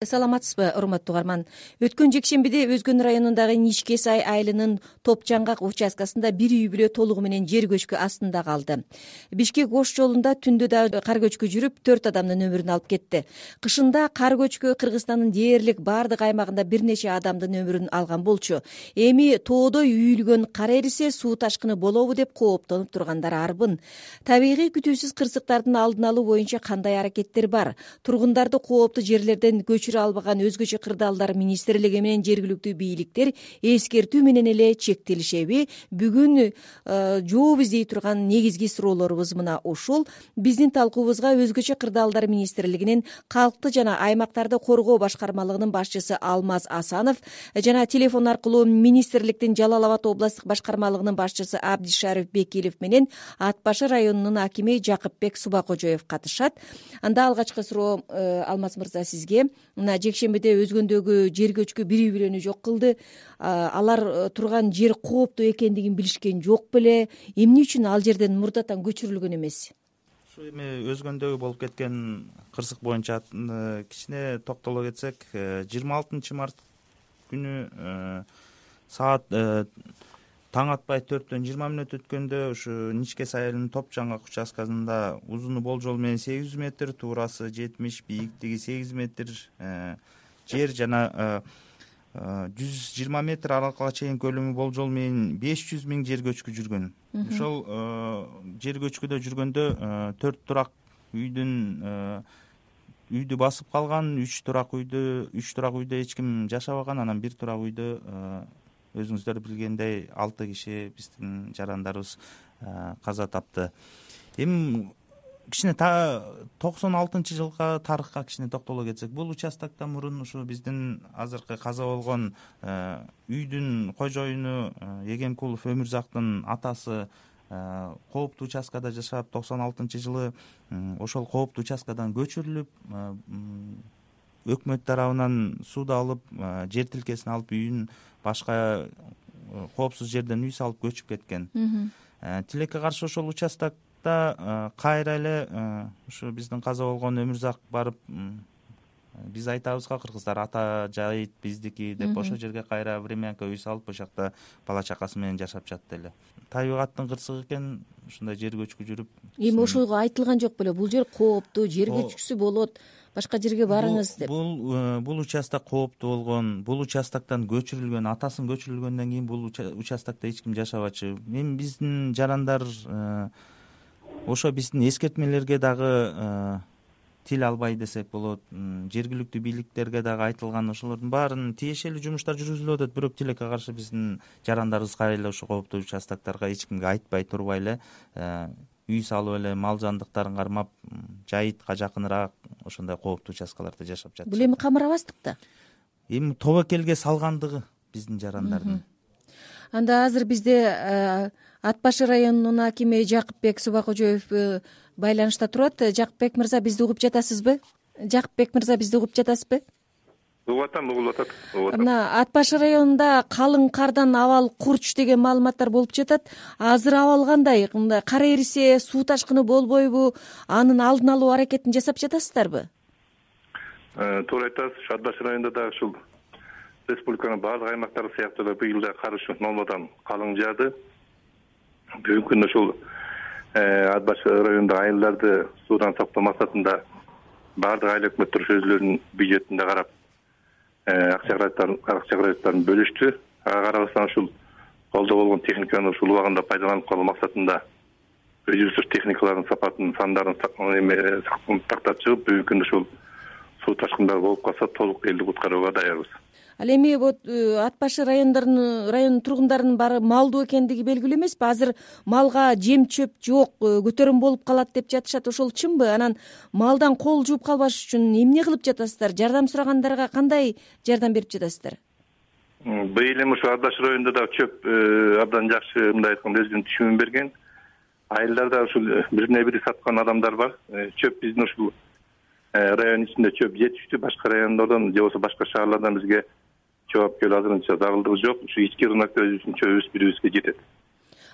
саламатсызбы урматтуу угарман? Өткөн жекшембиде өзгөн районундагы ничке сай айылынын топ жаңгак участкасында бир үй бүлө толугу менен жер көчкү астында калды. Бишкек ош жолунда түндө дагы кар көчкү жүрүп төрт адамдын өмүрүн алып кетти. Кышында кар көчкү кыргызстандын дээрлик баардык аймагында бир нече адамдын өмүрүн алган болчу. Эми тоодой үйүлгөн кар эрисе суу ташкыны болобу деп кооптонуп тургандар арбын. Табигый күтүүсүз кырсыктардын алдын алуу боюнча кандай аракеттер бар? Тургундарды кооптуу жерлерден албаган өзгөчө кырдаалдар министрлиги менен жергиликтүү бийликтер эскертүү менен эле чектелишеби. Бүгүн э, жооп издей турган негизги суроолорубуз мына ушул биздин талкуубузга өзгөчө кырдаалдар министрлигинин калкты жана аймактарды коргоо башкармалыгынын башчысы алмаз асанов жана телефон аркылуу министрликтин жалал абад областтык башкармалыгынын башчысы абдишариф бекилов менен ат башы районунун акими жакыпбек субакожоев катышат. Анда алгачкы суроо э, алмаз мырза сизге мына жекшембиде өзгөндөгү жер көчкү бир үй жок кылды. Алар э, турган жер кооптуу экендигин билишкен жок беле. Эмне үчүн ал жерден мурдатан көчүрүлгөн эмес? Ушу эми өзгөндөгү болуп кеткен кырсык боюнча э, кичине токтоло кетсек э, жыйырма алтынчы март күнү саат таң атпай төрттөн жыйырма мүнөт өткөндө ушу ничке сай айылынын топ жаңгак участкасында узуну болжол менен сегиз жүз метр туурасы жетимиш бийиктиги сегиз метр э, жер жана э, э, жүз жыйырма метр аралыкка чейин көлөмү болжол менен беш жүз миң жер көчкү жүргөн. Ошол жер көчкүдө жүргөндө төрт турак үйдүн үйдү басып калган үч турак үйдү үч турак үйдө эч ким жашабаган анан бир турак үйдө өзүңүздөр билгендей алты киши биздин жарандарыбыз каза тапты. Эми кичине токсон алтынчы жылкы тарыхка кичине токтоло кетсек бул участоктон мурун ушу биздин азыркы каза болгон үйдүн кожоюну эгемкулов өмүрзактын атасы кооптуу участкада жашап токсон алтынчы жылы ошол кооптуу участкадан көчүрүлүп өкмөт тарабынан суду алып жер тилкесин алып үйүн башка коопсуз жерден үй салып көчүп кеткен. Тилекке каршы ошол участокто э, кайра эле ушу биздин каза болгон өмүрзак барып биз айтабыз го кыргыздар ата жайыт биздики деп ошол жерге кайра времянка үй салып ошол жакта бала чакасы менен жашап жатты эле. Табигаттын кырсыгы экен ушундай жер көчкү жүрүп. Эми ошого айтылган жок беле бул жер кооптуу жер көчкүсү болот башка жерге барыңыз деп. бул э, бул участок кооптуу болгон бул участоктон көчүрүлгөн атасын көчүрүлгөндөн кийин бул участокто эч ким жашабачу эми биздин жарандар э, ошо биздин эскертмелерге дагы э, тил албай десек болот жергиликтүү бийликтерге дагы айтылган ошолордун баарын тиешелүү жумуштар жүргүзүлүп атат бирок тилекке каршы биздин жарандарыбыз кайра эле ушул кооптуу участокторго эч кимге айтпай турбай эле үй салып эле мал жандыктарын кармап жайытка жакыныраак ошондой кооптуу участкаларда жашап жатышат. Бул эми камырабастык да. Эми тобокелге салгандыгы биздин жарандардын. Анда азыр бизде э, ат башы районунун акими жакыпбек субакожоев э, байланышта турат. Жакыпбек мырза бизди угуп жатасызбы? Жакыпбек мырза бизди угуп жатасызбы угуп атам угулуп атат угуп атам мына ат башы районунда калың кардан абал курч деген маалыматтар болуп жатат. Азыр абал кандай? Мындай кар эрисе суу ташкыны болбойбу анын алдын алуу аракетин жасап жатасыздарбы? Э, туура айтасыз ушу ат башы районунда дагы ушул республиканын баардык аймактары сыяктуу эле быйыл да кар ушу нормадан калың жаады. Бүгүнкү күндө ушул э, ат башы районундагы айылдарды суудан сактоо максатында баардык айыл өкмөттөр ушу өзүлөрүнүн бюджетинде карап акча каражаттарын акча каражаттарын бөлүштү. Ага карабастан ушул колдо болгон техниканы ушул убагында пайдаланып калуу максатында өзүбүз техникалардын сапатын сандарын эме тактап чыгып бүгүнкү күндө ушул суу ташкындары болуп калса толук элди куткарууга даярбыз ал эми вот э, ат башы райондорунун райондун тургундарынын баары малдуу экендиги белгилүү эмеспи азыр малга жем чөп жок э, көтөрүм болуп калат деп жатышат ошол чынбы? Анан малдан кол жууп калбаш үчүн эмне кылып жатасыздар? Жардам сурагандарга кандай жардам берип жатасыздар? Быйыл эми ушу ат башы районунда дагы чөп э, абдан жакшы мындай айтканда өзүнүн түшүмүн берген. Айылдарда ушул бирине бири саткан адамдар бар. Чөп биздин ушул райондун ичинде чөп жетиштүү башка райондордон же болбосо башка шаардардан бизге чоп келүү азырынча зарылдыгы жок. Ушу ички рынокто өзүбүздүн чөбүбүз бири бирибизге жетет.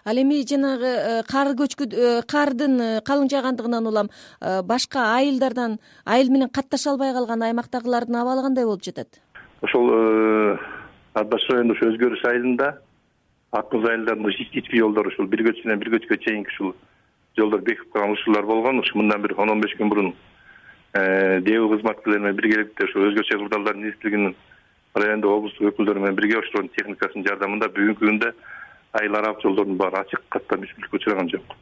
Ал эми жанагы э, кар көчкү э, кардын калың жаагандыгынан улам башка айылдардан айыл менен катташа албай калган аймактагылардын абалы кандай болуп жатат? Ошол ат баш районунда ушу өзгөрүш айылында ак муз айылдарында ички жолдор ушул бир көчкүнөн бир көчкө чейинки ушул жолдор бекип калган учурлар болгон. Ушу мындан бир он он беш күн мурун деб кызматкерлери менен биргеликте ушу өзгөчө кырдаалдар министрлигинин райондок облусттук өкүлдөрү менен бирге ошолордун техникасынын жардамында бүгүнкү күндө айыл аралык жолдордун баары ачык каттан мүшкүлүккө учураган жок.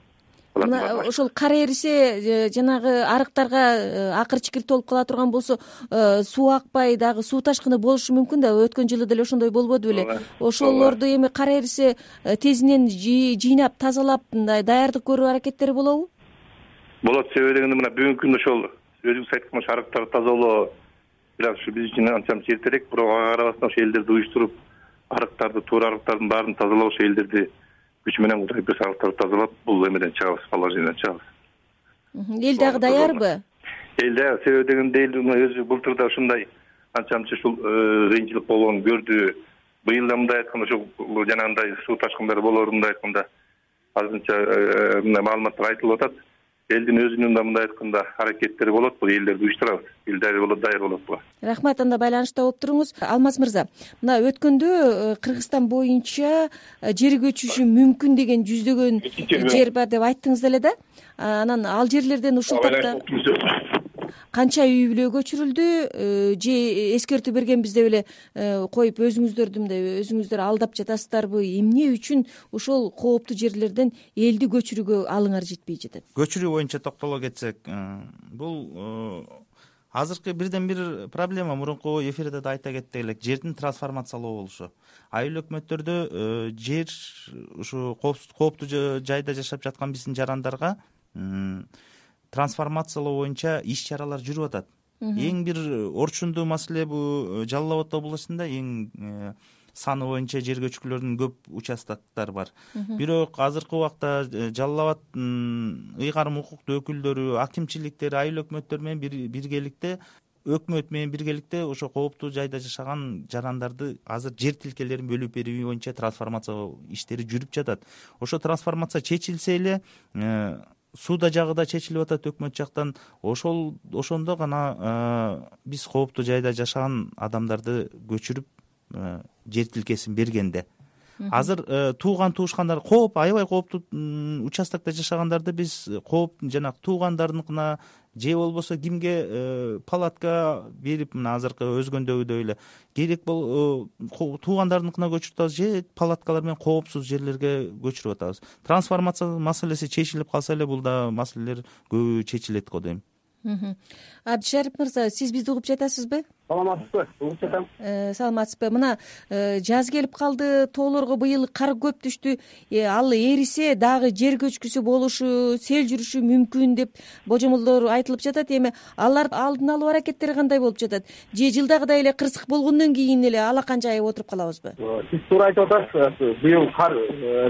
Мына ошол кар эрисе э, жанагы арыктарга э, акыр чикир толуп кала турган болсо э, суу акпай дагы суу ташкыны болушу мүмкүн да. Өткөн жылы деле ошондой болбоду беле. Ошолорду эми кар эрисе тезинен жыйнап тазалап мындай даярдык көрүү аракеттери болобу? Болот себеби дегенде мына бүгүнкү күндө ошол өзүңүз айткан ошо арыктарды тазалоо бир аз ушу биз үчүн анча мынча эртерээк бирок ага карабастан ошо элдерди уюштуруп арыктарды туура арыктардын баарын тазалап ошо элдерди күч менен кудайып буюрса арыктарды тазалап бул эмеден чыгабыз положенияден чыгабыз. Эл дагы даярбы эл даяр себеби дегенде эл өзү былтыр да ушундай анча мынча ушул э, кыйынчылык болгонун көрдү. Быйыл да мындай айтканда ушул жанагындай суу ташкындары болоору мындай айтканда азырынча э, мындай маалыматтар айтылып атат элдин өзүнүн да мындай айтканда аракеттери болот бул элдерди уюштурабыз. Эл даяр болот буга рахмат анда байланышта болуп туруңуз. Алмаз мырза мына өткөндө э, кыргызстан боюнча э, жер көчүшү мүмкүн деген жүздөгөн жер бар деп айттыңыз эле да? Анан ал жерлерден ушул тапта канча үй бүлө көчүрүлдү э, же эскертүү бергенбиз деп эле э, коюп өзүңүздөрдү мындай өзүңүздөр алдап жатасыздарбы? Эмне үчүн ошол кооптуу жерлерден элди көчүрүүгө алыңар жетпей жатат? Көчүрүү боюнча токтоло кетсек э, бул азыркы бирден бир проблема. Мурунку эфирде да айта кеттик элек жердин трансформациялоо болушу. Айыл өкмөттөрдө жер ушу кооптуу жайда жашап жаткан биздин жарандарга трансформациялоо боюнча иш чаралар жүрүп атат. Эң бир орчундуу маселе бул э, жалал абад областында эң э, саны боюнча жер көчкүлөрүнүн көп участоктор бар. Бирок азыркы убакта э, жалал абаддын ыйгарым укуктуу өкүлдөрү акимчиликтер айыл өкмөттөр менен биргеликте өкмөт менен биргеликте ошо кооптуу жайда жашаган жарандарды азыр жер тилкелерин бөлүп берүү боюнча трансформация иштери жүрүп жатат. Ошо трансформация чечилсе эле сууда жагы да чечилип атат өкмөт жактан. Ошол ошондо гана э, биз кооптуу жайда жашаган адамдарды көчүрүп э, жер тилкесин бергенде азыр э, тууган туушкандар кооп аябай кооптуу участокто жашагандарды биз кооп жанагы туугандарыныкына же болбосо кимге э, палатка берип мына азыркы өзгөндөгүдөй эле керек бол э, туугандарыныкына көчүрүп атабыз же палаткалар менен коопсуз жерлерге көчүрүп атабыз. Трансформация маселеси чечилип калса эле бул да маселелер көбү чечилет го дейм абдишарип мырза сиз бизди угуп жатасызбы? Саламатсызбы угуп жатам. Э, саламатсызбы. Мына э, жаз келип калды тоолорго быйыл кар көп түштү. Э, ал эрисе дагы жер көчкүсү болушу сел жүрүшү мүмкүн деп божомолдор айтылып жатат. Эми алардын алдын алуу аракеттери кандай болуп жатат? Же жылдагыдай эле кырсык болгондон кийин эле алакан жайып отуруп калабызбы? Сиз туура айтып атасыз быйыл кар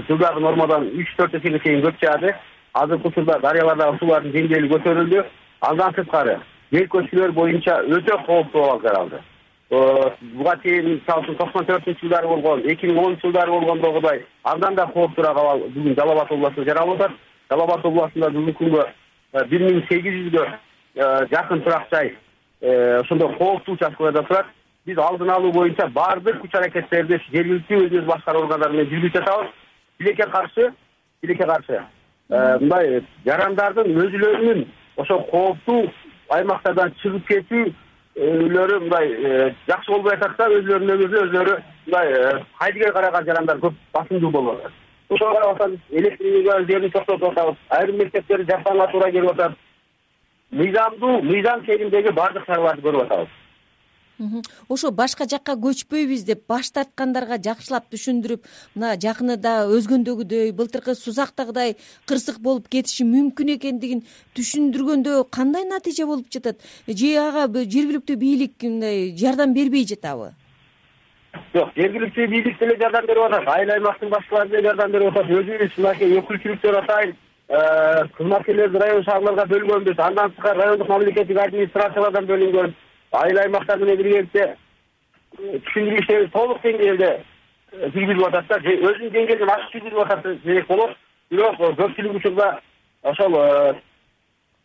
жылдагы нормадан үч төрт эсеге чейин көп жаады азыркы учурда дарыялардагы суулардын деңгээли көтөрүлдү андан сырткары жер көчкүлөр боюнча өтө кооптуу абал жаралды буга чейин мисалы үчүн токсон төртүнчү жылдары болгон эки миң онунчу жылдары болгондогудай андан да кооптуураак абал бүгүн жалал абад областында жаралып атат. Жалал абад областында бүгүнкү күнгө э, бир миң сегиз жүзгө э, жакын турак жай э, ошондой кооптуу участкаларда турат. Биз алдын алуу боюнча баардык күч аракеттерди жергиликтүү өзүбүз башкаруу органдары менен жүргүзүп жатабыз. Тилекке каршы тилекке каршы. Мындай жарандардын өзүлөрүнүн ошол кооптуу аймактардан чыгып кетүүлөрү мындай э, жакшы болбой атат да өзүлөрүнүн өмүрүнө өзүлөрү мындай э, кайдыгер караган жарандар көп басымдуу болуп атат ошого карабастан электр энергиянын токтотуп атабыз айрым мектептерди жапканга туура келип атат. Мыйзамдуу мыйзам чегиндеги баардык чараларды көрүп атабыз ошо башка жакка көчпөйбүз деп баш тарткандарга жакшылап түшүндүрүп мына жакыныда өзгөндөгүдөй былтыркы сузактагыдай кырсык болуп кетиши мүмкүн экендигин түшүндүргөндө кандай натыйжа болуп жатат? Же ага жергиликтүү бийлик мындай жардам бербей жатабы? Жок жергиликтүү бийлик деле жардам берип атат. Айыл аймактын башчылары деле жардам берип атат. Өзүбүз мынакей өкүлчүлүктөр атайын э, кызматкерлерди район шаарларга бөлгөнбүз андан сырткары райондук мамлекеттик администрациялардан бөлүнгөн айыл аймактар менен биргеликте түшүндүрүү иштерибиз толук деңгээлде жүргүзүп атат да. Өзүнүн деңгээлинен ашык жүргүзүп атат демек болот. Бирок көпчүлүк учурда ошол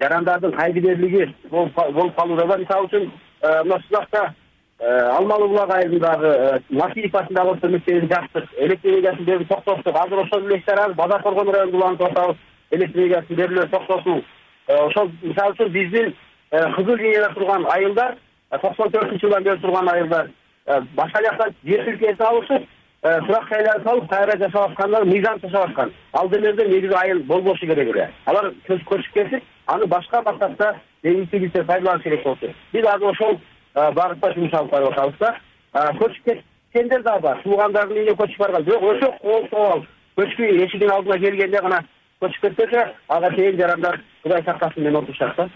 жарандардын кайгы болуп калууда да. Мисалы үчүн мына сузакта алмалы булак айылындагы масиев атындагы орто мектебин жаптык электр энергиясын берүүнү токтоттук азыр ошол эле иштер базар коргон районунда улантып атабыз электр энергиясын берүүлөрү токтотуу ошол мисалы үчүн биздин кызыл линияда турган айылдар токсон төртүнчү жылдан бери турган айылдар башка жактан жер тилкесин алышып сурак жайларды салып кайра жашап аткандар мыйзам жашап аткан ал демелде негизи айыл болбошу керек эле. Алар көчүп кетип аны башка максатта негизгиче пайдаланыш керек болчу биз азыр ошол багытта жумуш алып барып атабыз да. Көчүп кеткендер дагы бар. Туугандардын үйүнө көчүп барган. Бирок кооптуу абал көчкү эшигинин алдына келгенде гана көчүп кетсе ага чейин жарандар кудай сактасын менен отурушат да